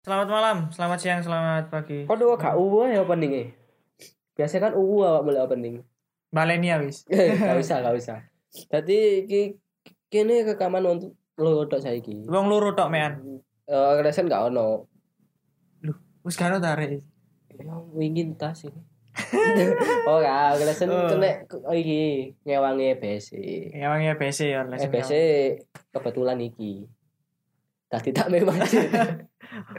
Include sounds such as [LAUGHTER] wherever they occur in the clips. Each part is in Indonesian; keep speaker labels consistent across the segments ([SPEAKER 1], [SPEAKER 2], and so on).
[SPEAKER 1] Selamat malam, selamat siang, selamat pagi.
[SPEAKER 2] Kok dua gak uwu ya openingnya? Biasanya kan uwu awak mulai opening.
[SPEAKER 1] Baleni ya wis. [LAUGHS]
[SPEAKER 2] gak usah, gak usah. Jadi ki kini rekaman untuk lo tok saiki.
[SPEAKER 1] Wong loro tok mean.
[SPEAKER 2] Eh resen gak ono.
[SPEAKER 1] Wis karo tarik.
[SPEAKER 2] Ya wingin tas ini. [LAUGHS] oh gak, resen
[SPEAKER 1] Oh.
[SPEAKER 2] kena oh, iki ngewangi EBC.
[SPEAKER 1] Ya wong ya BC ya les.
[SPEAKER 2] EBC kebetulan iki. Tadi tak memang. [LAUGHS]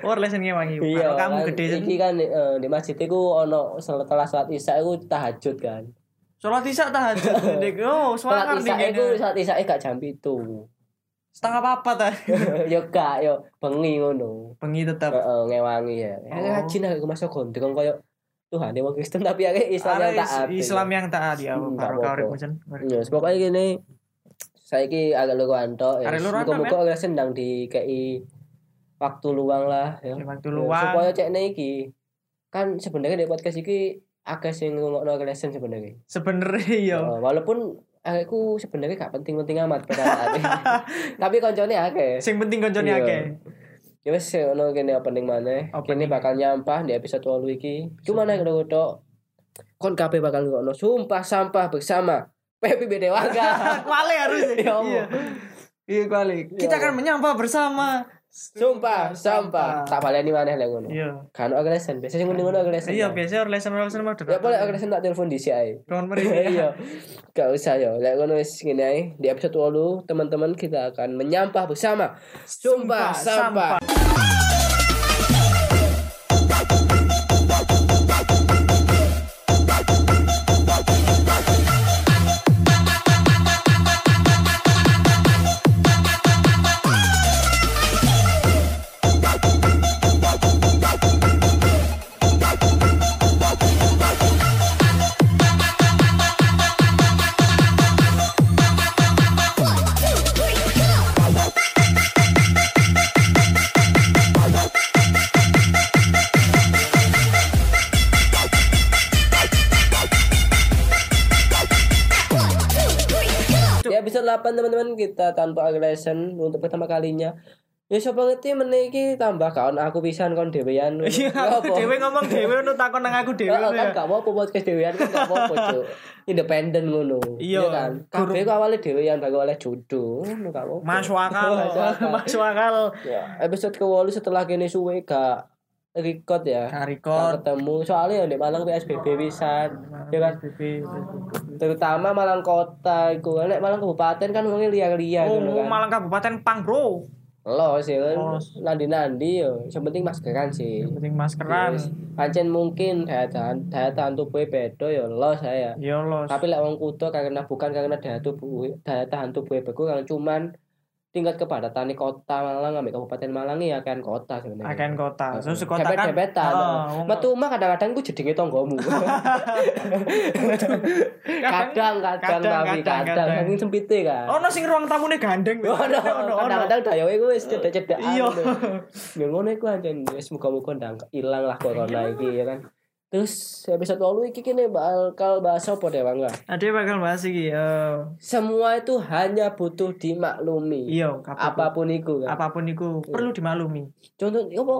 [SPEAKER 1] Oh lesen ngewangi.
[SPEAKER 2] Iya,
[SPEAKER 1] kamu
[SPEAKER 2] kan,
[SPEAKER 1] gede
[SPEAKER 2] iki kan eh, di masjid iku ono setelah sholat isya iku tahajud kan.
[SPEAKER 1] Sholat isya tahajud [LAUGHS] ndek. Oh,
[SPEAKER 2] Sholat isya
[SPEAKER 1] ning
[SPEAKER 2] iku sholat isya gak jam itu.
[SPEAKER 1] setengah apa ta? [LAUGHS]
[SPEAKER 2] yo gak yo bengi ngono.
[SPEAKER 1] Bengi.
[SPEAKER 2] Heeh, ngewangi ya.
[SPEAKER 1] Oh.
[SPEAKER 2] Ya ngaji nek aku masuk gondrong koyo Tuhan wong Kristen tapi akeh Islam yang taat.
[SPEAKER 1] Islam yang taat ya karo
[SPEAKER 2] apa-apa.
[SPEAKER 1] musen.
[SPEAKER 2] Ya, pokoknya gini saiki agak lugu antok ya. Muga-muga agak sendang di KI waktu luang lah ya.
[SPEAKER 1] Di waktu
[SPEAKER 2] Ya,
[SPEAKER 1] luang.
[SPEAKER 2] Supaya cek iki. Kan sebenarnya di podcast iki akeh sing ngomongno lesson sebenarnya.
[SPEAKER 1] Sebenarnya ya.
[SPEAKER 2] Walaupun aku sebenarnya gak penting-penting amat pada ini. [LAUGHS] Tapi koncone akeh.
[SPEAKER 1] Sing penting koncone
[SPEAKER 2] Iya.
[SPEAKER 1] akeh.
[SPEAKER 2] Ya wis ono kene opening maneh.
[SPEAKER 1] Opening.
[SPEAKER 2] Kene bakal nyampah di episode 8 iki. Cuma nek ngono tok. Kon kabeh bakal ngono sumpah sampah bersama Pepi Bedewaga. [LAUGHS]
[SPEAKER 1] Kuali harus.
[SPEAKER 2] Ya.
[SPEAKER 1] Iya. Iya kuali. Kita
[SPEAKER 2] Ya
[SPEAKER 1] akan menyampah bersama.
[SPEAKER 2] Sumpah sampah. Tak baleni maneh lek ngono.
[SPEAKER 1] Iya.
[SPEAKER 2] Kan agresen, biasa sing ngono agresen.
[SPEAKER 1] Iya, biasa lesen lesen mah
[SPEAKER 2] Ya boleh agresen tak telepon dhisik ae.
[SPEAKER 1] Kawan mereka. [LAUGHS]
[SPEAKER 2] Iya. Gak usah ya. Lek ngono wis ngene ae. Di episode 8 teman-teman kita akan menyampah bersama. Sumpah sampah. Di episode 8 teman-teman kita tanpa agresen untuk pertama kalinya. Ya siapa ngerti meniki tambah kawan aku pisan kon dhewean. [LAUGHS]
[SPEAKER 1] Iya,
[SPEAKER 2] Ya
[SPEAKER 1] dhewe ngomong dhewe ono takon nang aku dhewe.
[SPEAKER 2] Heeh,
[SPEAKER 1] ngono
[SPEAKER 2] kan
[SPEAKER 1] ya.
[SPEAKER 2] gak apa-apa podcast dhewean kan gak apa-apa, Cuk. [LAUGHS] Independen ngono.
[SPEAKER 1] Iya,
[SPEAKER 2] kan.
[SPEAKER 1] guru-
[SPEAKER 2] Kabeh ku awale dhewean baru oleh jodoh, ngono gak apa-apa.
[SPEAKER 1] Masuk akal. [LAUGHS]
[SPEAKER 2] Masuk akal.
[SPEAKER 1] Masuk akal.
[SPEAKER 2] Ya, episode ke-8 setelah kene suwe gak record ya.
[SPEAKER 1] Nah, record.
[SPEAKER 2] ketemu soalnya ya di Malang PSBB pisan. Ya kan?
[SPEAKER 1] PSBB.
[SPEAKER 2] Terutama Malang kota iku. Nek Malang kabupaten kan wong liar-liar
[SPEAKER 1] Oh,
[SPEAKER 2] kan.
[SPEAKER 1] Malang Kabupaten Pang, Bro.
[SPEAKER 2] Lo sih kan nandi-nandi yo. Yang penting maskeran sih.
[SPEAKER 1] Yang penting maskeran.
[SPEAKER 2] Yes. Pancen mungkin daya tahan daya tahan tubuhnya beda ya lo saya.
[SPEAKER 1] Ya Allah.
[SPEAKER 2] Tapi lek wong kudo karena bukan karena daya tubuh daya tahan tubuhnya berkurang cuman tingkat kepadatan di kota Malang ambek kabupaten Malang ya kan kota sebenarnya.
[SPEAKER 1] Akan kota. So sekota
[SPEAKER 2] Debet
[SPEAKER 1] kan.
[SPEAKER 2] debetan.
[SPEAKER 1] Ah, wong-
[SPEAKER 2] Metu mah kadang-kadang ku jedenge tonggomu. [LAUGHS] kadang kadang
[SPEAKER 1] Kadang,
[SPEAKER 2] tapi
[SPEAKER 1] kadang,
[SPEAKER 2] kadang saking sempite kan.
[SPEAKER 1] Ono sing ruang tamune gandeng. [LAUGHS]
[SPEAKER 2] Ono kadang-kadang dayowe ku wis cedek-cedek.
[SPEAKER 1] Iya. [LAUGHS]
[SPEAKER 2] Ya ngono iku anjen wis muga-muga ndang ilang lah corona iki ya kan. Terus episode 8 iki kene bakal bahas apa deh Bang?
[SPEAKER 1] Ade bakal bahas iki. eh,
[SPEAKER 2] Semua itu hanya butuh dimaklumi.
[SPEAKER 1] Iya. Apa
[SPEAKER 2] pun itu kan.
[SPEAKER 1] apa pun itu perlu dimaklumi.
[SPEAKER 2] Contoh apa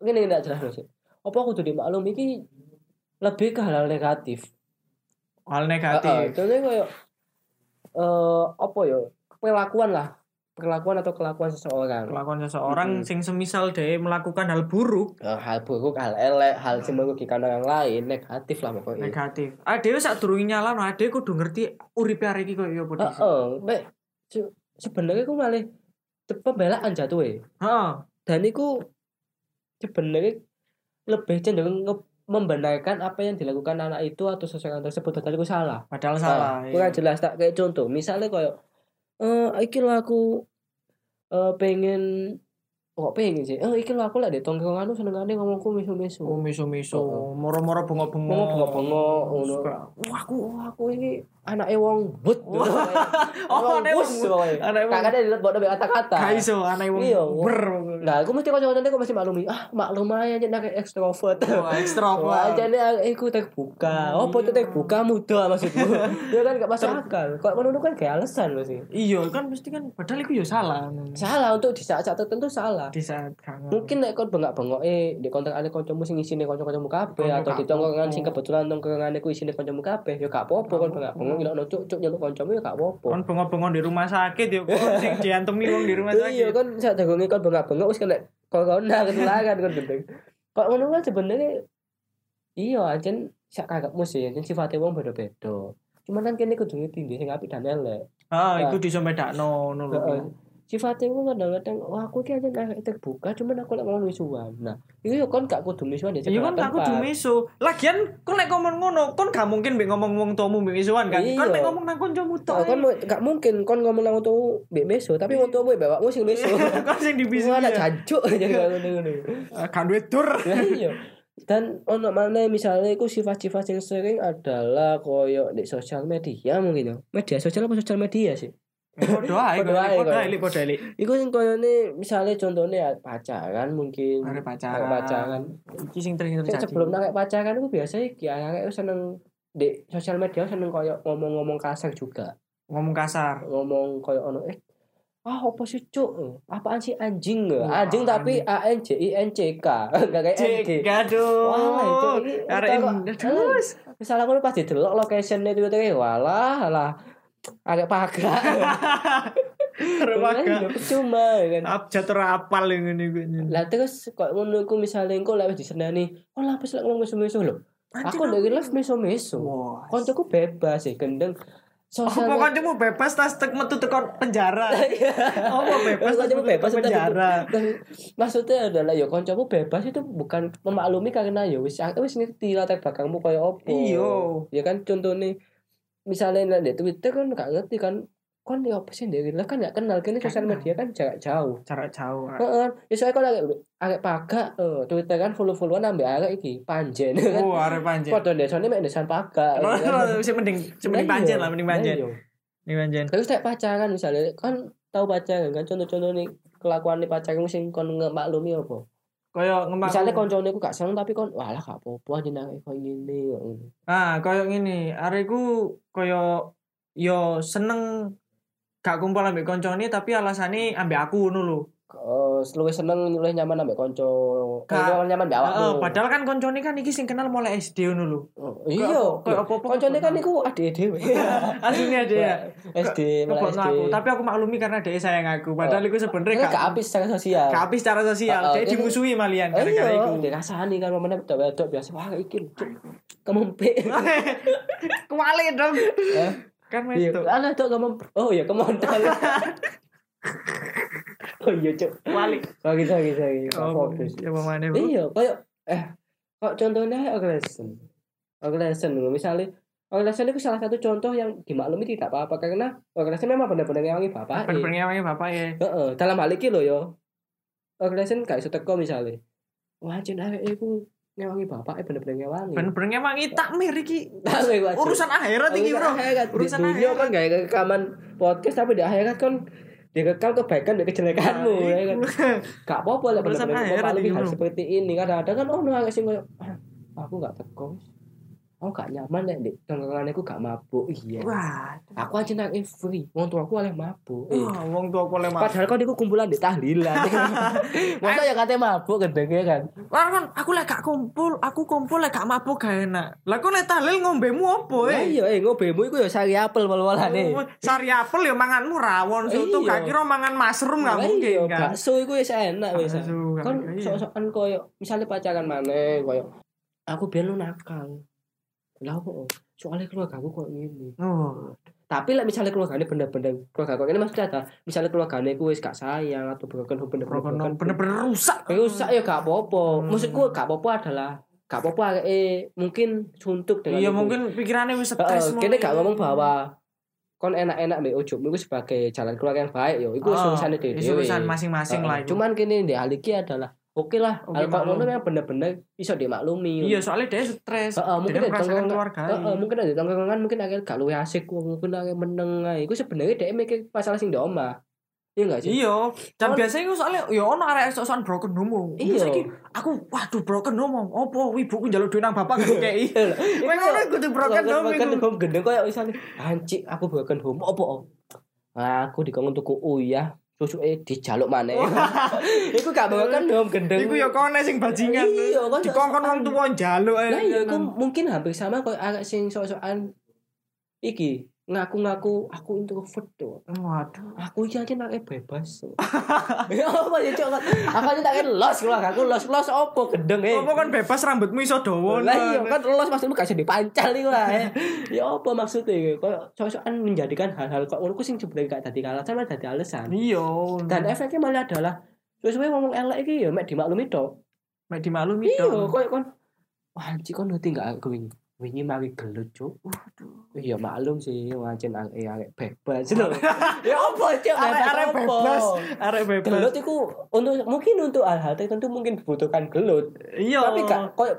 [SPEAKER 2] ngene ndak jelas Mas. Apa kudu dimaklumi iki lebih ke hal negatif.
[SPEAKER 1] Hal negatif.
[SPEAKER 2] contohnya kayak eh apa ya? Perlakuan lah. Perlakuan atau kelakuan seseorang.
[SPEAKER 1] Kelakuan seseorang
[SPEAKER 2] Mm-mm.
[SPEAKER 1] sing semisal dia melakukan hal buruk
[SPEAKER 2] Eh, hal buruk, hal elek, hal yang merugikan orang lain, negatif lah pokoknya.
[SPEAKER 1] negatif. Ah dhewe sak durunge nyala, nah dhewe kudu ngerti uripe arek iki koyo apa dhisik.
[SPEAKER 2] Heeh, mek se- sebenarnya aku malah pembelaan jatuh
[SPEAKER 1] Heeh.
[SPEAKER 2] Dan itu sebenarnya lebih cenderung nge- membenarkan apa yang dilakukan anak itu atau seseorang tersebut tadi itu salah.
[SPEAKER 1] Padahal salah. Iya.
[SPEAKER 2] kurang jelas tak kayak contoh, misalnya kayak eh iki lho aku eh pengen kok pengen sih. Eh iki lho aku lek di tongkrongan lu senengane ngomongku misu-misu.
[SPEAKER 1] Oh miso-miso, moro-moro bengok-bengok.
[SPEAKER 2] Bengok-bengok ngono. Wah aku wah, aku ini anake wong but. [LAUGHS]
[SPEAKER 1] Oh, but. Anake
[SPEAKER 2] Anake
[SPEAKER 1] wong-
[SPEAKER 2] wong. Kakaknya dilebokno mek kata-kata.
[SPEAKER 1] Gak iso anak wong
[SPEAKER 2] Iya.
[SPEAKER 1] ber.
[SPEAKER 2] Nah, aku mesti kanca-kancane aku mesti maklumi. Ah, maklum aja nek ekstrovert.
[SPEAKER 1] Wah, [LAUGHS] ekstrovert.
[SPEAKER 2] Wah, jane aku terbuka. Oh, foto terbuka muda maksudmu. [LAUGHS] ya kan gak masuk akal. Kok menurut kan kayak alasan mesti.
[SPEAKER 1] Iya kan mesti kan padahal iku ya salah.
[SPEAKER 2] Salah untuk di saat-saat tertentu salah.
[SPEAKER 1] Di saat.
[SPEAKER 2] Mungkin nek kon bengak-bengok eh di kontak ada kancamu sing isine kanca-kancamu kabeh
[SPEAKER 1] Kanca
[SPEAKER 2] atau di tongkrongan sing kebetulan tongkrongan iku isine kancamu kabeh ya gak apa-apa kon bengak-bengok ngilokno cuk cuk nyeluk kancamu ya gak apa-apa.
[SPEAKER 1] Kon bengok-bengok di rumah sakit ya kok sing diantemi wong di rumah
[SPEAKER 2] Iya
[SPEAKER 1] sakit.
[SPEAKER 2] kan sak dagonge kon bengak-bengok wis kena corona ketularan kon gendeng. Kok ngono kan sebenarnya iya ajen sak kagakmu sih ajen sifatnya wong beda-beda. Cuman kan kene kudu ngerti sing apik dan elek.
[SPEAKER 1] Ah,
[SPEAKER 2] Nah.
[SPEAKER 1] iku diso bedakno ngono lho.
[SPEAKER 2] Sifatnya wong kadang-kadang wah aku ajen arek terbuka cuman aku lek ngomong wisuan. Nah, itu ya kon gak kudu wisuan ya
[SPEAKER 1] Iya kan aku kudu miso. Lagian kon lek ngomong ngono, kon gak mungkin mbek ngomong wong tuamu mbek misuan kan. Kon
[SPEAKER 2] Iya.
[SPEAKER 1] mek ngomong nang kancamu tok.
[SPEAKER 2] Kon mau- gak mungkin kon ngomong nang tuh mbek meso, tapi wong tuamu bawakmu sing meso. [LAUGHS]
[SPEAKER 1] kon sing dibisu.
[SPEAKER 2] Wah, anak jancuk [LAUGHS] aja ngono-ngono.
[SPEAKER 1] Kan dur.
[SPEAKER 2] Ya iya. Dan ono mana misalnya iku sifat-sifat yang sering adalah koyo di sosial media mungkin ya. Media sosial apa sosial media sih?
[SPEAKER 1] Ae,
[SPEAKER 2] Padha ae, kok.
[SPEAKER 1] ae, ae.
[SPEAKER 2] Iku sing koyone misalnya contohnya ya pacaran mungkin.
[SPEAKER 1] Arek
[SPEAKER 2] Kayak
[SPEAKER 1] pacaran.
[SPEAKER 2] pacaran.
[SPEAKER 1] Iki sing sering terjadi.
[SPEAKER 2] sebelum nang pacaran itu biasa iki arek seneng di sosial media seneng koyo ngomong-ngomong kasar juga.
[SPEAKER 1] ngomong kasar.
[SPEAKER 2] Ngomong koyo ono eh Ah, apa sih cuk? Apaan sih anjing?
[SPEAKER 1] Wah,
[SPEAKER 2] Anjing tapi A N J I N C K. [LAUGHS] Enggak kayak N G.
[SPEAKER 1] Aduh.
[SPEAKER 2] Wah, itu ini
[SPEAKER 1] Arek terus.
[SPEAKER 2] misalnya aku pas didelok location itu itu walah lah agak ya [LAUGHS] percuma ya kan
[SPEAKER 1] Abjad ora apal ngene iku.
[SPEAKER 2] lah terus kok ngono iku misalnya engko lek wis disenani kok lah wis lek ngomong meso-meso lho aku dari live meso-meso
[SPEAKER 1] Wah.
[SPEAKER 2] koncoku bebas sih gendeng
[SPEAKER 1] Oh,
[SPEAKER 2] sosial
[SPEAKER 1] pokoknya mau bebas tas tek metu tekan penjara. [LAUGHS] Oh, mau bebas tas
[SPEAKER 2] bebas
[SPEAKER 1] penjara. [LAUGHS]
[SPEAKER 2] maksudnya adalah ya koncomu bebas itu bukan memaklumi karena ya wis wis ngerti latar belakangmu kaya opo
[SPEAKER 1] Iya.
[SPEAKER 2] ya kan contohnya misalnya di Twitter kan gak ngerti kan kan ya apa sih dari kan gak kenal kan sosial media kan jarak jauh
[SPEAKER 1] Jarak jauh. ah.
[SPEAKER 2] Heeh, ya soalnya kalau agak agak paga eh, Twitter kan follow-followan ambek agak iki panjen kan.
[SPEAKER 1] Oh, arek panjen.
[SPEAKER 2] Padha desane mek desan paga.
[SPEAKER 1] Ora
[SPEAKER 2] ya kan. [LAUGHS]
[SPEAKER 1] sing mending mending
[SPEAKER 2] Lah
[SPEAKER 1] panjen
[SPEAKER 2] iya,
[SPEAKER 1] lah, mending panjen.
[SPEAKER 2] iya.
[SPEAKER 1] Mending panjen.
[SPEAKER 2] Terus kayak pacaran misalnya kan tahu pacaran kan contoh-contoh nih kelakuan nih pacaran sing kon ngemaklumi apa?
[SPEAKER 1] Kaya ngemak.
[SPEAKER 2] Misalnya koncone ku gak seneng tapi kon walah gak apa-apa aja nang kok ngene.
[SPEAKER 1] Ah, kaya ngene, areku kaya yo seneng gak kumpul ambek koncone tapi alasane ambek aku ngono lho.
[SPEAKER 2] Eh luwih seneng luwih nyaman ambek kanca.
[SPEAKER 1] Gak.
[SPEAKER 2] Kanca nyaman mbek awakmu.
[SPEAKER 1] Heeh, padahal kan koncone kan iki sing kenal mulai SD ngono lho.
[SPEAKER 2] Oh, iya,
[SPEAKER 1] Kaya apa-apa
[SPEAKER 2] koncone kan
[SPEAKER 1] kebon
[SPEAKER 2] iku adik dhewe. [LAUGHS]
[SPEAKER 1] Aslinya dia ya.
[SPEAKER 2] SD, mulai SD.
[SPEAKER 1] aku, tapi aku maklumi karena dia sayang aku. Padahal iku sebenarnya
[SPEAKER 2] Ini gak apis secara sosial.
[SPEAKER 1] gak habis secara sosial.
[SPEAKER 2] Heeh,
[SPEAKER 1] Dia
[SPEAKER 2] ini-
[SPEAKER 1] dimusuhi malian
[SPEAKER 2] Oh
[SPEAKER 1] gara-gara
[SPEAKER 2] iya,
[SPEAKER 1] iku.
[SPEAKER 2] dirasani kan mana wedok wedok biasa wah iki cuk. Kemempek. [LAUGHS]
[SPEAKER 1] Kewalik dong.
[SPEAKER 2] Eh,
[SPEAKER 1] Kan
[SPEAKER 2] Iya,
[SPEAKER 1] itu.
[SPEAKER 2] ana tok kemem. Oh iya kemondal. [LAUGHS] oh iya.
[SPEAKER 1] Kewalik.
[SPEAKER 2] Sorry sorry sorry. Gak
[SPEAKER 1] Oh,
[SPEAKER 2] fokus.
[SPEAKER 1] ya pemane, Bu.
[SPEAKER 2] Iya, kayak eh kok contohnya organisasi. Organisasi misalnya Organisasi itu salah satu contoh yang dimaklumi tidak apa-apa karena organisasi memang benar-benar ngewangi bapak.
[SPEAKER 1] Bener-bener ngewangi bapak ya.
[SPEAKER 2] Heeh, dalam hal iki lho yo. Organisasi gak iso teko misale. Wah, jen arek iku ngewangi bapak eh bener-bener ngewangi.
[SPEAKER 1] Bener-bener ngewangi takmir iki. Urusan akhirat iki, Bro.
[SPEAKER 2] akhirat. Di
[SPEAKER 1] Urusan
[SPEAKER 2] dunia
[SPEAKER 1] akhirat.
[SPEAKER 2] kan gak rekaman podcast tapi di akhirat kan direkam kebaikan dan kejelekanmu
[SPEAKER 1] Nah,
[SPEAKER 2] ya kan. Gak apa-apa lah
[SPEAKER 1] akhirat
[SPEAKER 2] lebih hal seperti ini. Kadang-kadang kan oh nggak sih kayak "Ah, aku gak teko. Aku gak nyaman nek di tongkrongan aku gak mabuk. Iya.
[SPEAKER 1] Wah,
[SPEAKER 2] Aku aja nang free. Wong tua aku oleh mabuk. Eh,
[SPEAKER 1] wah, wong tua aku lemah.
[SPEAKER 2] Padahal kan iku kumpulan di tahlilan. [LAUGHS] Masa ya katanya mabuk gendengnya kan.
[SPEAKER 1] Lah kan aku lek gak kumpul, aku kumpul lek gak mabuk gak enak. Lah kok lek tahlil ngombemu opo
[SPEAKER 2] Lah
[SPEAKER 1] eh?
[SPEAKER 2] iya eh ngobemu iku ya sari apel wal-walane.
[SPEAKER 1] Oh, Sari apel ya manganmu rawon soto
[SPEAKER 2] Iya.
[SPEAKER 1] gak kira mangan mushroom gak
[SPEAKER 2] Lah
[SPEAKER 1] mungkin
[SPEAKER 2] iya,
[SPEAKER 1] kan.
[SPEAKER 2] Bakso iku wis enak wis.
[SPEAKER 1] Gak
[SPEAKER 2] Kan
[SPEAKER 1] iya.
[SPEAKER 2] sok-sokan koyo misalnya pacaran maneh koyo aku biar lu nakal. Lah kok soalnya keluarga aku kok ngene.
[SPEAKER 1] Oh,
[SPEAKER 2] Tapi lah misalnya keluarganya bener-bener keluarga kok ini maksudnya ada misalnya keluarganya ku wis gak sayang atau bener-bener
[SPEAKER 1] bener
[SPEAKER 2] broken
[SPEAKER 1] bener-bener rusak.
[SPEAKER 2] rusak ya gak apa-apa.
[SPEAKER 1] Hmm.
[SPEAKER 2] Maksudku gak apa-apa adalah gak apa-apa eh mungkin suntuk dengan
[SPEAKER 1] Iya
[SPEAKER 2] itu.
[SPEAKER 1] mungkin pikirannya
[SPEAKER 2] Heeh,
[SPEAKER 1] stres.
[SPEAKER 2] kene gak ngomong bahwa kon enak-enak mbek ujungmu iku sebagai jalan keluar yang baik yo. Iku
[SPEAKER 1] Oh,
[SPEAKER 2] urusane dhewe.
[SPEAKER 1] Itu urusan masing-masing
[SPEAKER 2] Heeh,
[SPEAKER 1] lah itu.
[SPEAKER 2] Cuman kene ndek hal iki adalah oke lah
[SPEAKER 1] Oke,
[SPEAKER 2] Hal kok
[SPEAKER 1] maklum.
[SPEAKER 2] ngono memang bener-bener iso dimaklumi
[SPEAKER 1] Iya, soalnya dia stres.
[SPEAKER 2] Heeh, mungkin
[SPEAKER 1] dia
[SPEAKER 2] ada tongkrongan-
[SPEAKER 1] keluarga.
[SPEAKER 2] Heeh, mungkin ada tongkrongan mungkin akhirnya gak luwe asik mungkin akhirnya meneng ae. Iku sebenarnya dia mikir masalah sing di omah. Iya gak sih?
[SPEAKER 1] Iya, dan
[SPEAKER 2] Kon-
[SPEAKER 1] biasanya gue soalnya ya ono arek sok-sokan broken home.
[SPEAKER 2] Iya.
[SPEAKER 1] Saiki aku waduh broken home. Opo ibuku njaluk duit nang bapak gak kei.
[SPEAKER 2] Iya lah.
[SPEAKER 1] Kowe ngono kudu broken home
[SPEAKER 2] broken home gendeng koyo misalnya anjing aku broken home opo aku dikongkon tuku uyah susuke dijaluk maneh. [LAUGHS] Iku gak broken home gendeng
[SPEAKER 1] Iku ya kone sing bajingan.
[SPEAKER 2] Iya, kon
[SPEAKER 1] Dikongkon wong tuwa njaluk.
[SPEAKER 2] Lah iya iku mungkin hampir sama koyo arek sing sok-sokan. Iki ngaku-ngaku aku introvert tuh.
[SPEAKER 1] Waduh.
[SPEAKER 2] Aku iki aja nake bebas. [LAUGHS] Ya apa ya cok. Aku aja nake los keluar aku los los opo gendeng eh.
[SPEAKER 1] Apa kan bebas rambutmu iso dawa.
[SPEAKER 2] Lah iya kan los maksudmu gak iso dipancal iku lah. eh. Ya apa maksudnya koyo sok-sokan menjadikan hal-hal kok ngono ku sing sebenarnya gak dadi alasan malah dadi alasan.
[SPEAKER 1] Iya.
[SPEAKER 2] Dan efeknya malah adalah sesuai ngomong elek iki ya mek dimaklumi tok.
[SPEAKER 1] mek dimaklumi
[SPEAKER 2] Iya,
[SPEAKER 1] dong.
[SPEAKER 2] koyo kon wah anjir kon ngerti gak aku wingi. Wingi mari gelut, Cuk.
[SPEAKER 1] Waduh.
[SPEAKER 2] Iya maklum sih, wancen arek arek bebas lho. [LAUGHS] ya apa, Cuk?
[SPEAKER 1] Arek-arek
[SPEAKER 2] apa?
[SPEAKER 1] bebas. Arek bebas.
[SPEAKER 2] Gelut itu untuk mungkin untuk hal-hal tertentu mungkin dibutuhkan gelut.
[SPEAKER 1] Iya.
[SPEAKER 2] Tapi gak koyo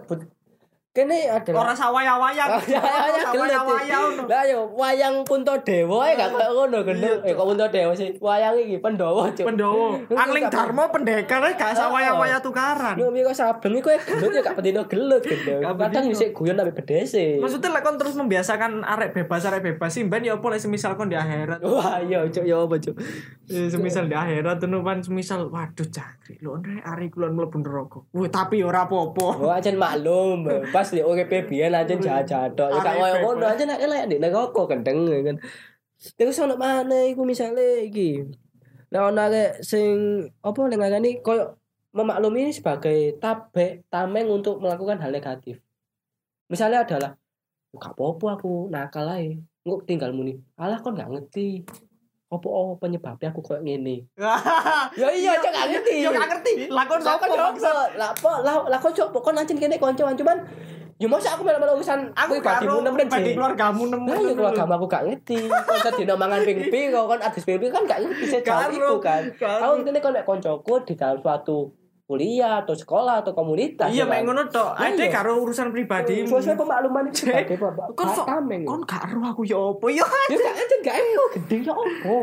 [SPEAKER 2] kene adalah
[SPEAKER 1] ora sawaya-wayang.
[SPEAKER 2] Sawaya-wayang gelut,
[SPEAKER 1] Sawaya-waya ngono.
[SPEAKER 2] Lah yo wayang Puntadewa gak koyo ngono gendeng.
[SPEAKER 1] Iya,
[SPEAKER 2] Eh kok Puntadewa sih? Wayang iki Pandhawa, Cuk.
[SPEAKER 1] Pendowo.
[SPEAKER 2] Lu
[SPEAKER 1] Angling Darmo pendekar gak sawaya-waya tukaran.
[SPEAKER 2] Yo miko sableng iku ya gelut ya gak pendino gelut [LAUGHS] gendeng. Kadang isih guyon tapi bedese.
[SPEAKER 1] Maksudnya lek kon terus membiasakan arek bebas arek bebas sih ben ya apa lek semisal kon di akhirat.
[SPEAKER 2] Wah, iya, Cuk, ya apa, Cuk?
[SPEAKER 1] Eh, semisal di akhirat tuh pan semisal waduh cakri lho ndre arek kulon mlebu neraka. Wih tapi ora apa-apa.
[SPEAKER 2] Oh, aja maklum. Pas di uripe biyen aja jajan tok. Ya
[SPEAKER 1] Arek
[SPEAKER 2] koyo ngono aja nek elek di neraka kendeng ya kan. Terus ono mana iku misale iki. Nek ono arek sing apa nek ngarani koyo memaklumi ini sebagai tabe tameng untuk melakukan hal negatif. Misalnya adalah gak apa-apa aku nakal ae. Engko tinggal muni. Alah kon gak ngerti. Apa oh, penyebabnya aku koyo ngene. [LAUGHS] Ya iya, cok gak ngerti.
[SPEAKER 1] Yo gak ngerti. Lakon
[SPEAKER 2] Lah
[SPEAKER 1] sapa
[SPEAKER 2] kok coba? Lah? Lah lah kok coba kon ancen kene kanca cuman ya masa aku melu-melu urusan
[SPEAKER 1] Aku karo
[SPEAKER 2] nemen sih.
[SPEAKER 1] keluargamu nemu.
[SPEAKER 2] Nah, ya keluarga aku gak ngerti. Kon sedina mangan ping piro kon adus ping kan gak ngerti sejauh itu kan. Aku ngene kon nek koncoku di dalam suatu kuliah atau sekolah atau komunitas.
[SPEAKER 1] Iya
[SPEAKER 2] ya
[SPEAKER 1] mek
[SPEAKER 2] kan?
[SPEAKER 1] ngono tok. Ade
[SPEAKER 2] iya.
[SPEAKER 1] karo urusan pribadi.
[SPEAKER 2] Sesuai pemakluman itu
[SPEAKER 1] Cek,
[SPEAKER 2] sebagai bapak.
[SPEAKER 1] kon
[SPEAKER 2] tameng.
[SPEAKER 1] Kon gak ero aku ya apa ya.
[SPEAKER 2] Ya gak aja gak ero gede ya opo.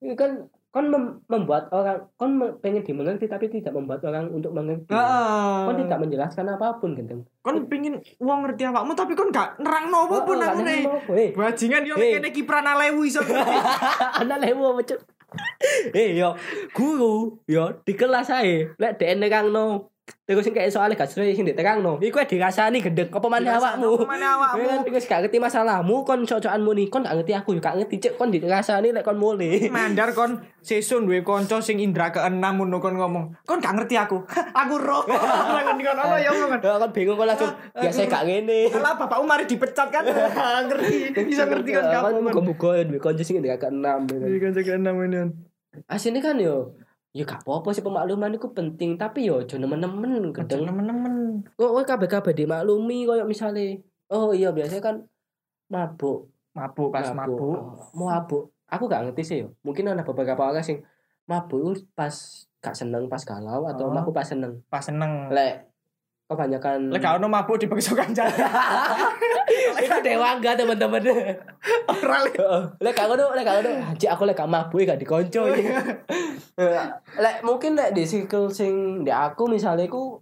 [SPEAKER 2] Ini kan kon mem- membuat orang kon pengen dimengerti tapi tidak membuat orang untuk mengerti.
[SPEAKER 1] Heeh.
[SPEAKER 2] Kon tidak menjelaskan apa pun gendeng.
[SPEAKER 1] Kon pengin wong ngerti awakmu tapi kon gak nerangno apa-apa nang ngene.
[SPEAKER 2] Eh,
[SPEAKER 1] Bajingan yo
[SPEAKER 2] Eh.
[SPEAKER 1] kene Kipran Alewu iso [LAUGHS]
[SPEAKER 2] anak lewu apa cuk? [LAUGHS] Eh yo guru yo di kelas ae. Lek dhek nerangno terus kayak soalnya gak sesuai sing diterangno iku dirasani gendeng apa maneh awakmu
[SPEAKER 1] apa maneh [LAUGHS] awakmu.
[SPEAKER 2] Kan terus gak ngerti masalahmu kon cok-cokan muni kon gak ngerti aku yo gak ngerti cek kon dirasani lek kon mulai
[SPEAKER 1] Mandar kon sesun duwe kanca sing indra keenam ngono kon ngomong. Kon gak ngerti aku. [LAUGHS] aku roh. [LAUGHS] Kon ono ya ngomong.
[SPEAKER 2] Kan bingung kon langsung biasa gak ngene.
[SPEAKER 1] Alah bapakmu mari dipecat kan. ngerti. Bisa ngerti kan
[SPEAKER 2] Kan
[SPEAKER 1] kamu.
[SPEAKER 2] muga-muga duwe kanca sing ndek keenam. ya kan.
[SPEAKER 1] Kanca keenam ini.
[SPEAKER 2] Asine kan yo ya gak apa-apa sih pemakluman itu penting tapi yo aja nemen-nemen gedeng
[SPEAKER 1] Temen-temen.
[SPEAKER 2] kok kowe kabeh-kabeh dimaklumi koyo misale oh iya biasanya kan mabuk
[SPEAKER 1] Mabuk pas mabuk.
[SPEAKER 2] Oh, mau mabuk aku gak ngerti sih yo mungkin ada beberapa orang sing mabuk pas gak seneng pas galau atau
[SPEAKER 1] Oh.
[SPEAKER 2] mabuk pas seneng
[SPEAKER 1] Pas seneng.
[SPEAKER 2] lek kebanyakan
[SPEAKER 1] Lek ono mabuk dibekso kancan. [LAUGHS]
[SPEAKER 2] itu dewa enggak teman-teman.
[SPEAKER 1] Ora lek.
[SPEAKER 2] lek gak ngono lek gak ngono anjir aku lek gak mabuk gak dikonco. Iki lek mungkin lek di circle sing di aku misalnya aku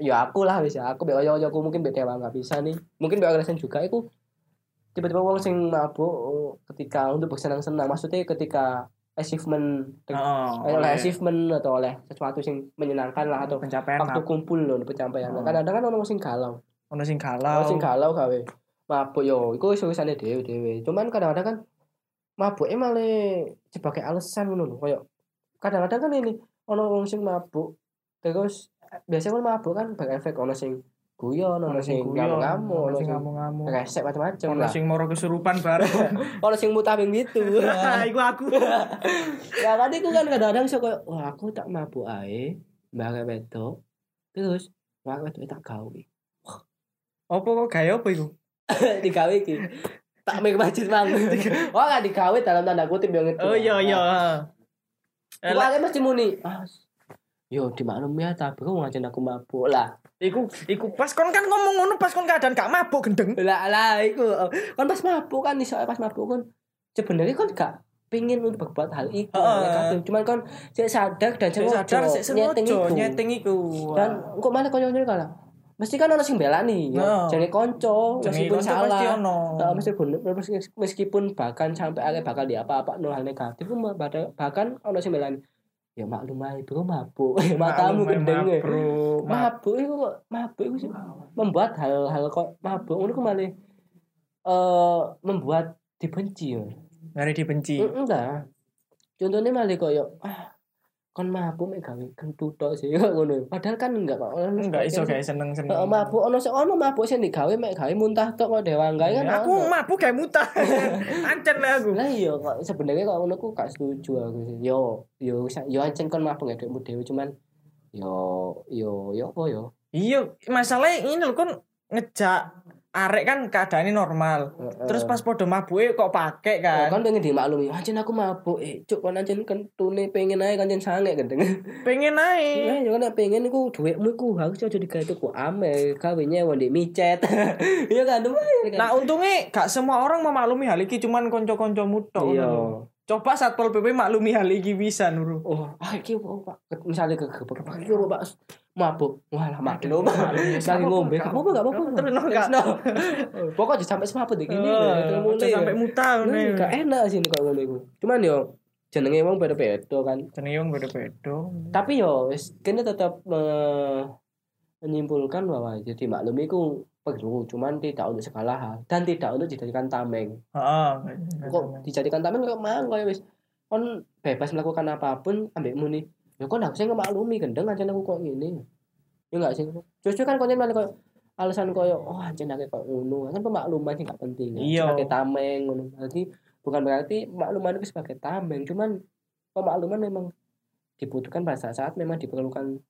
[SPEAKER 2] ya aku lah bisa aku be oyo aku mungkin beda nggak bisa nih. Mungkin be orang juga aku tiba-tiba wong sing mabuk oh, ketika untuk bersenang-senang maksudnya ketika achievement
[SPEAKER 1] Heeh.
[SPEAKER 2] oleh achievement atau oleh sesuatu sing menyenangkan lah atau
[SPEAKER 1] pencapaian
[SPEAKER 2] waktu kumpul loh pencapaian
[SPEAKER 1] Oh.
[SPEAKER 2] kadang-kadang kan orang sing galau
[SPEAKER 1] ono sing
[SPEAKER 2] orang
[SPEAKER 1] galau.
[SPEAKER 2] sing galau gawe mabuk yo iku urusannya dhewe dhewe cuman kadang-kadang kan mabuknya malah sebagai alasan ngono lho koyo kadang-kadang kan ini ono wong sing mabuk terus biasanya kan mabuk kan berefek ono sing guyon ono sing
[SPEAKER 1] guyon,
[SPEAKER 2] ngamuk-ngamuk
[SPEAKER 1] ono sing ngamuk-ngamuk.
[SPEAKER 2] resek macam-macam
[SPEAKER 1] Ono sing moro kesurupan bareng. [LAUGHS]
[SPEAKER 2] ono sing mutawing gitu [LAUGHS]
[SPEAKER 1] Iku aku. [LAUGHS]
[SPEAKER 2] ya kan iku kan kadang-kadang sok koyo wah aku tak mabuk ae mbak wedok terus mbak wedok tak gawe
[SPEAKER 1] Apa kok gaya apa iku?
[SPEAKER 2] digawe iki tak mikir masjid mang oh gak digawe dalam tanda kutip yang ngerti
[SPEAKER 1] Oh iya iya. Eh, lek-
[SPEAKER 2] Pokoknya mesti muni. Ah, yo dimaklumi ya ta bro ngajen aku mabuk lah
[SPEAKER 1] Iku iku pas kon kan ngomong ngono pas kon keadaan gak mabuk gendeng.
[SPEAKER 2] lah lah iku kan pas mabuk kan iso pas mabuk kan sebenarnya kan gak pingin untuk berbuat hal itu kabeh. cuman kan sik sadar dan
[SPEAKER 1] Sik
[SPEAKER 2] sengaja
[SPEAKER 1] sadar sik
[SPEAKER 2] nyeting iku.
[SPEAKER 1] nyeting iku.
[SPEAKER 2] dan kok malah konco-konco kalah mesti kan ono sing belani ya jenenge konco meskipun
[SPEAKER 1] konco pasti
[SPEAKER 2] salah
[SPEAKER 1] ono.
[SPEAKER 2] Meskipun meskipun bahkan sampai akhirnya bakal di apa-apa no hal negatif pun bahkan bahkan ono sing belani ya maklum ae bro mabuk [LAUGHS] matamu
[SPEAKER 1] Maklum,
[SPEAKER 2] gendeng ya. Mabuk itu kok mabuk itu sih membuat hal-hal kok mabuk ngono ku malah eh membuat dibenci ya.
[SPEAKER 1] Mari dibenci.
[SPEAKER 2] Enggak. Contohnya malah koyo ah kon mabuk mek gawe kentut tok sih kok [LAUGHS] ngono. Padahal kan enggak. Ono
[SPEAKER 1] Enggak iso kayak seneng-seneng.
[SPEAKER 2] Heeh, mabuk ono sik ono mabuk sing digawe mek gawe muntah tok kok dewanggae kan.
[SPEAKER 1] aku mabuk kayak muta. [LAUGHS] Ancen lah aku.
[SPEAKER 2] Lah iya kok sebenarnya kok ngono ku gak setuju aku sih. Yo yo yo ancen kon mabuk gak dekmu dhewe cuman yo yo yo apa yo.
[SPEAKER 1] Iya, masalahnya ini loh kon ngejak arek kan keadaannya normal.
[SPEAKER 2] Heeh.
[SPEAKER 1] Terus pas podo mabuke kok pakai
[SPEAKER 2] Oh,
[SPEAKER 1] kan.
[SPEAKER 2] kan pengen dimaklumi, ancen aku mabuk, eh cuk kan ancen kan tune pengen ae kancen sange gendeng.
[SPEAKER 1] Pengen naik.
[SPEAKER 2] Ya yo kan pengen iku dhuwitmu iku harus aja digawe tuku ame, gawe nyewa ndek micet. Iya kan tuh.
[SPEAKER 1] Nah untungnya gak semua orang memaklumi hal iki cuman konco-koncomu tok.
[SPEAKER 2] iya.
[SPEAKER 1] Coba Satpol PP maklumi hal iki bisa nuru.
[SPEAKER 2] Oh, ah iki Pak? Misalnya ke ke Pak iki Pak? Mabuk. Wah, lah maklum. Lagi ngombe. Gak apa-apa, gak apa-apa.
[SPEAKER 1] Terus no, gak.
[SPEAKER 2] no. [LAUGHS] Pokoknya sampai semaput iki ini.
[SPEAKER 1] Eh,
[SPEAKER 2] mulai.
[SPEAKER 1] aja sampai muta
[SPEAKER 2] Nah,
[SPEAKER 1] ngene.
[SPEAKER 2] Gak enak sih kok ngono iku. Cuman yo jenenge wong beda-beda kan.
[SPEAKER 1] Jenenge wong beda-beda.
[SPEAKER 2] tapi yo wis kene tetap me- menyimpulkan bahwa jadi maklum itu perlu cuman tidak untuk segala hal dan tidak untuk dijadikan tameng kok dijadikan tameng kok mang kok wis kon bebas melakukan apa pun ambekmu nih ya kon harusnya ngemaklumi gendeng aja aku kok gini ya enggak sih. Justru kan konten malah kok alasan koyo oh anjir aku kok ngono. Kan pemakluman sih gak penting
[SPEAKER 1] Iya.
[SPEAKER 2] sebagai tameng ngono. Berarti bukan berarti makluman itu sebagai tameng cuman pemakluman memang dibutuhkan pada saat memang diperlukan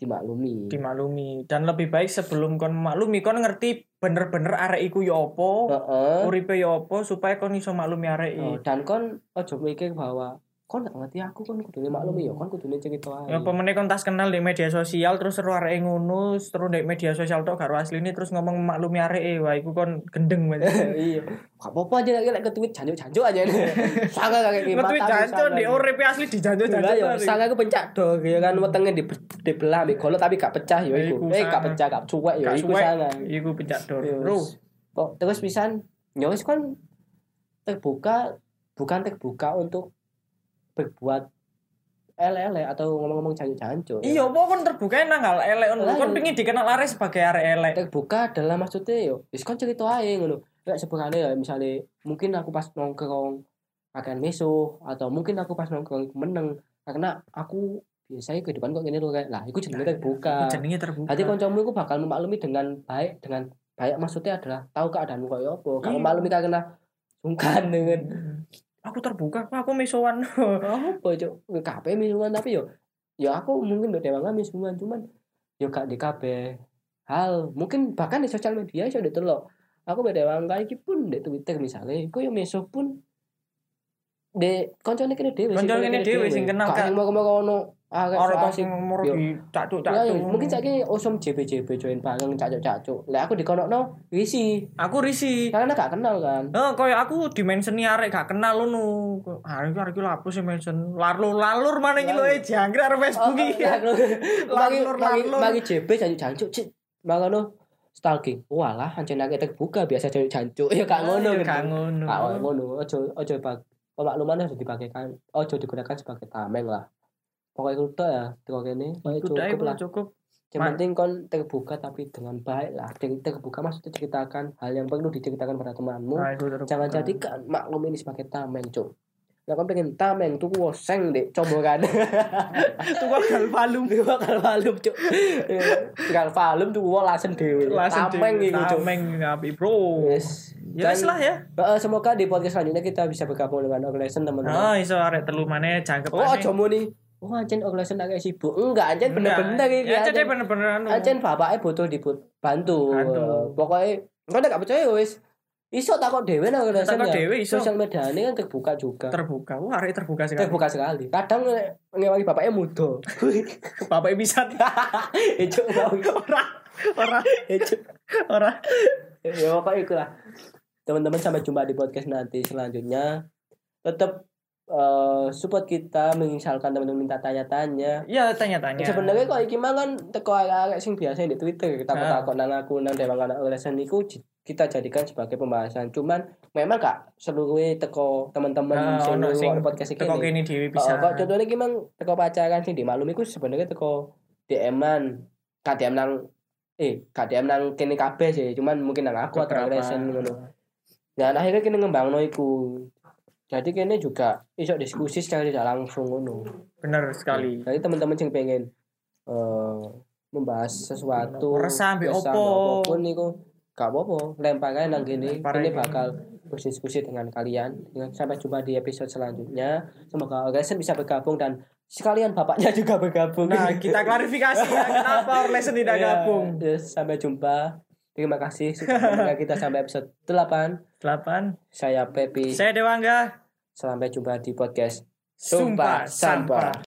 [SPEAKER 2] dimaklumi.
[SPEAKER 1] Dimaklumi. Dan lebih baik sebelum kon maklumi kon ngerti bener-bener arek iku ya apa,
[SPEAKER 2] Heeh.
[SPEAKER 1] uripe ya apa supaya kon iso maklumi arek
[SPEAKER 2] Oh, dan kon ojo mikir bahwa kon gak ngerti aku kon kudune maklumi ya kon kudune cerita ae.
[SPEAKER 1] Ya apa meneh kon tas kenal di media sosial terus seru arek ngono, terus di media sosial tok karo asline terus ngomong maklumi arek wah iku kon gendeng banget. [LAUGHS]
[SPEAKER 2] iya. Gak apa-apa aja lagi lek ke-tweet janjuk-janjuk aja. [LAUGHS] Kayak gini.
[SPEAKER 1] Ngetweet jancuk di uripe asli dijanjuk-janjuk.
[SPEAKER 2] ya, sangat aku pencak dong ya kan wetenge di dibelah ambek golok tapi gak pecah ya iku. Eh gak pecah gak cuek ya iku sangat.
[SPEAKER 1] Iku pencak dor. Bro,
[SPEAKER 2] Kok terus pisan ya wis kan terbuka bukan terbuka untuk berbuat ele-ele atau ngomong-ngomong janjuk-janjuk.
[SPEAKER 1] iya apa kon terbuka nang hal elek ngono.
[SPEAKER 2] Lah,
[SPEAKER 1] Kon
[SPEAKER 2] iya.
[SPEAKER 1] pengin dikenal arek sebagai arek elek.
[SPEAKER 2] terbuka adalah maksudnya yo wis kan cerita aja ngono kayak sebenarnya ya misalnya mungkin aku pas nongkrong akan meso atau mungkin aku pas nongkrong meneng karena aku biasanya kehidupan kok gini loh kayak lah itu jenenge terbuka
[SPEAKER 1] jenenge terbuka.
[SPEAKER 2] nanti kancamu itu bakal memaklumi dengan baik dengan baik maksudnya adalah tahu keadaanmu kayak apa kalau
[SPEAKER 1] Iya.
[SPEAKER 2] memaklumi karena sungkan dengan
[SPEAKER 1] aku terbuka, aku mesowan. [LAUGHS]
[SPEAKER 2] apa cok kabeh misuan tapi yo ya aku mungkin udah dewa misuan cuman yo gak di kabeh. Hal mungkin bahkan di sosial media iso ditelok. Aku beda dewa iki pun di Twitter misalnya aku yo meso pun. De koncone kene dhewe sing
[SPEAKER 1] Koncone kene dhewe sing kenal,
[SPEAKER 2] gak
[SPEAKER 1] Kak.
[SPEAKER 2] sing mau ono ah
[SPEAKER 1] Ora
[SPEAKER 2] ah, sing
[SPEAKER 1] moro
[SPEAKER 2] yo.
[SPEAKER 1] di cacuk
[SPEAKER 2] Ya,
[SPEAKER 1] cacuk.
[SPEAKER 2] mungkin saiki osom JB-JB join bareng cacuk-cacuk. Lah aku dikonokno risi.
[SPEAKER 1] aku risi.
[SPEAKER 2] Karena gak kenal kan.
[SPEAKER 1] Eh, koyo aku dimenseni arek gak kenal ngono. Ah, iki arek iki apa sih mention? Larlur-larlur mana iki lho eh jangkrik arek Facebook iki.
[SPEAKER 2] Magi [LAUGHS]
[SPEAKER 1] Larlur, larlur.
[SPEAKER 2] magi JB jancuk-jancuk cik. Makanya stalking. Walah ancen akeh terbuka biasa jancuk-jancuk. Ya gak ngono.
[SPEAKER 1] Ya,
[SPEAKER 2] gitu.
[SPEAKER 1] Gak ngono.
[SPEAKER 2] Gak ngono. Ojo ojo bag pemakluman harus dipakaikan ojo digunakan sebagai tameng lah. Pokoknya itu tok ya, kene. Pokoknya
[SPEAKER 1] Udah
[SPEAKER 2] cukup lah.
[SPEAKER 1] cukup.
[SPEAKER 2] Yang penting kon terbuka tapi dengan baik lah. Ter- Terbuka maksudnya ceritakan hal yang perlu diceritakan pada temanmu.
[SPEAKER 1] Nah.
[SPEAKER 2] Jangan jadikan maklum ini sebagai tameng, cuk. Lah kon pengen tameng tuh woseng dek cobokan.
[SPEAKER 1] Itu [LAUGHS] kok gal palung.
[SPEAKER 2] Dia bakal malum, cuk. Bakal malum tuh wo lasen.
[SPEAKER 1] Langsung
[SPEAKER 2] Tameng iku, cuk.
[SPEAKER 1] Tameng api, Bro.
[SPEAKER 2] Yes.
[SPEAKER 1] Ya
[SPEAKER 2] Dan-
[SPEAKER 1] lah ya.
[SPEAKER 2] Heeh, semoga di podcast selanjutnya kita bisa bergabung dengan Organization teman-teman.
[SPEAKER 1] Oh, iso arek telu maneh jangkep.
[SPEAKER 2] Oh, aja nih. Oh, anjen Organization agak sibuk. Enggak, anjen bener-bener iki.
[SPEAKER 1] Ya,
[SPEAKER 2] anjen.
[SPEAKER 1] bener-bener anu.
[SPEAKER 2] Ancen bapaknya butuh dibantu.
[SPEAKER 1] Bantu.
[SPEAKER 2] Pokoknya kalau gak percaya wis Iso takut dhewe nang Orlesen
[SPEAKER 1] Takut
[SPEAKER 2] ya.
[SPEAKER 1] dhewe iso.
[SPEAKER 2] Sosial media ini kan terbuka juga.
[SPEAKER 1] terbuka wah arek terbuka sekali
[SPEAKER 2] terbuka sekali. Kadang nge- ngewangi bapaknya muda.
[SPEAKER 1] bapak bisa
[SPEAKER 2] Ejo mau.
[SPEAKER 1] ora ora
[SPEAKER 2] Ejo.
[SPEAKER 1] ora
[SPEAKER 2] Ya pokoknya itulah. Teman-teman sampai jumpa di podcast nanti selanjutnya. Tetap eh, support kita misalkan teman-teman minta tanya-tanya.
[SPEAKER 1] Ya tanya-tanya.
[SPEAKER 2] Sebenarnya kok iki mah kan teko arek sing biasa di Twitter takut-takut nang aku nang dewan anak lesen niku kita jadikan sebagai pembahasan. Cuman memang gak seluruhnya teko teman-teman
[SPEAKER 1] Nah,
[SPEAKER 2] sing
[SPEAKER 1] ono sing
[SPEAKER 2] podcast iki
[SPEAKER 1] teko kene dhewe
[SPEAKER 2] Oh,
[SPEAKER 1] bisa
[SPEAKER 2] kok contohnya iki mang teko pacaran sing dimaklumi iku sebenarnya teko DM-an gak DM nang eh gak DM nang kene kabeh sih cuman mungkin nang aku atau nang lesen ngono. Dan akhirnya kene ngembangno iku jadi kene juga iso diskusi secara tidak langsung ngono.
[SPEAKER 1] Bener sekali.
[SPEAKER 2] Jadi teman-teman yang pengen eh membahas sesuatu
[SPEAKER 1] Resah
[SPEAKER 2] resah
[SPEAKER 1] opo.
[SPEAKER 2] apa pun niku gak apa-apa. Lempar aja nang gini ini bakal berdiskusi dengan kalian. Sampai jumpa di episode selanjutnya. Semoga Orlesen bisa bergabung dan sekalian bapaknya [LAUGHS] juga bergabung.
[SPEAKER 1] Nah kita klarifikasi ya. Kenapa Orlesen tidak
[SPEAKER 2] Ya,
[SPEAKER 1] gabung?
[SPEAKER 2] yes, sampai jumpa. Terima kasih sudah kita sampai episode 8
[SPEAKER 1] delapan.
[SPEAKER 2] Saya Pepi.
[SPEAKER 1] Saya Dewangga
[SPEAKER 2] sampai jumpa di podcast
[SPEAKER 1] Sumpah Sampah.